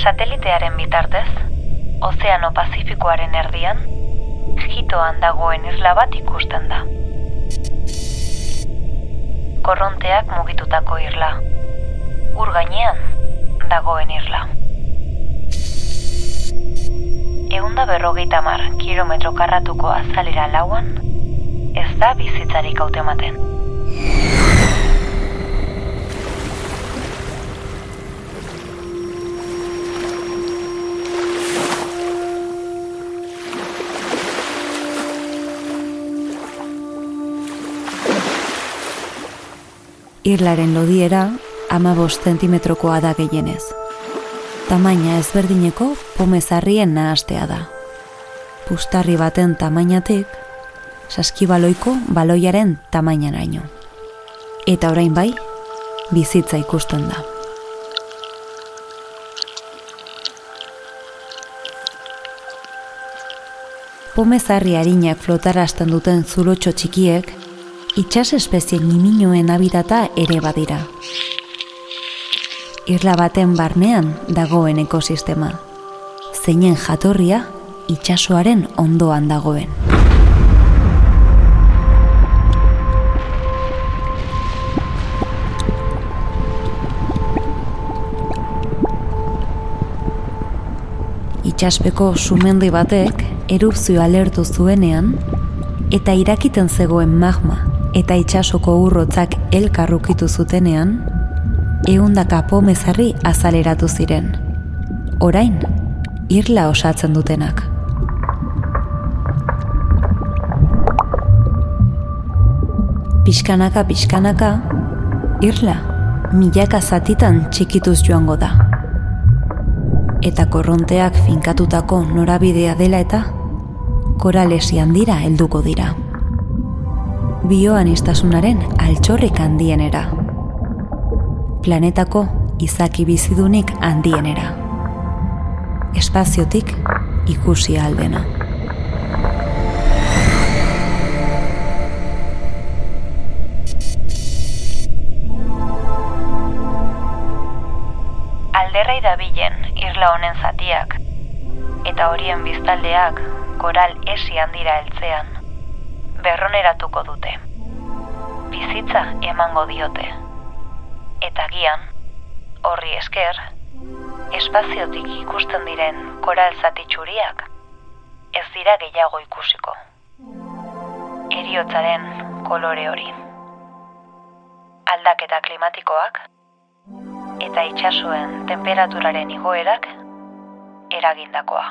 Satelitearen bitartez, Ozeano Pazifikoaren erdian, Jitoan dagoen isla bat ikusten da. Korronteak mugitutako irla. Ur gainean dagoen irla. Eunda berrogeita mar kilometro karratuko azalera lauan, ez da bizitzarik hautematen. Irlaren lodiera ama bost zentimetrokoa da gehienez. Tamaina ezberdineko pomezarrien nahastea da. Pustarri baten tamainatik, saskibaloiko baloiaren tamainaraino. Eta orain bai, bizitza ikusten da. Pomezarri harinak flotarazten duten zulotxo txikiek itxas espezien niminoen habitata ere badira. Irla baten barnean dagoen ekosistema. Zeinen jatorria itxasoaren ondoan dagoen. Itxaspeko sumendi batek erupzio alertu zuenean eta irakiten zegoen magma eta itxasoko urrotzak elkarrukitu zutenean, eundaka pomezarri azaleratu ziren. Orain, irla osatzen dutenak. Piskanaka, piskanaka, irla, milaka zatitan txikituz joango da. Eta korronteak finkatutako norabidea dela eta, koralesi handira helduko dira bioan istasunaren altxorrik handienera. Planetako izaki bizidunik handienera. Espaziotik ikusi aldena. Alderrai dabilen irla honen zatiak, eta horien biztaldeak koral esi handira heltzean berroneratuko dute. Bizitza emango diote. Eta gian, horri esker, espaziotik ikusten diren koral zati txuriak, ez dira gehiago ikusiko. Eriotzaren kolore hori. Aldaketa klimatikoak, eta itsasoen temperaturaren igoerak eragindakoa.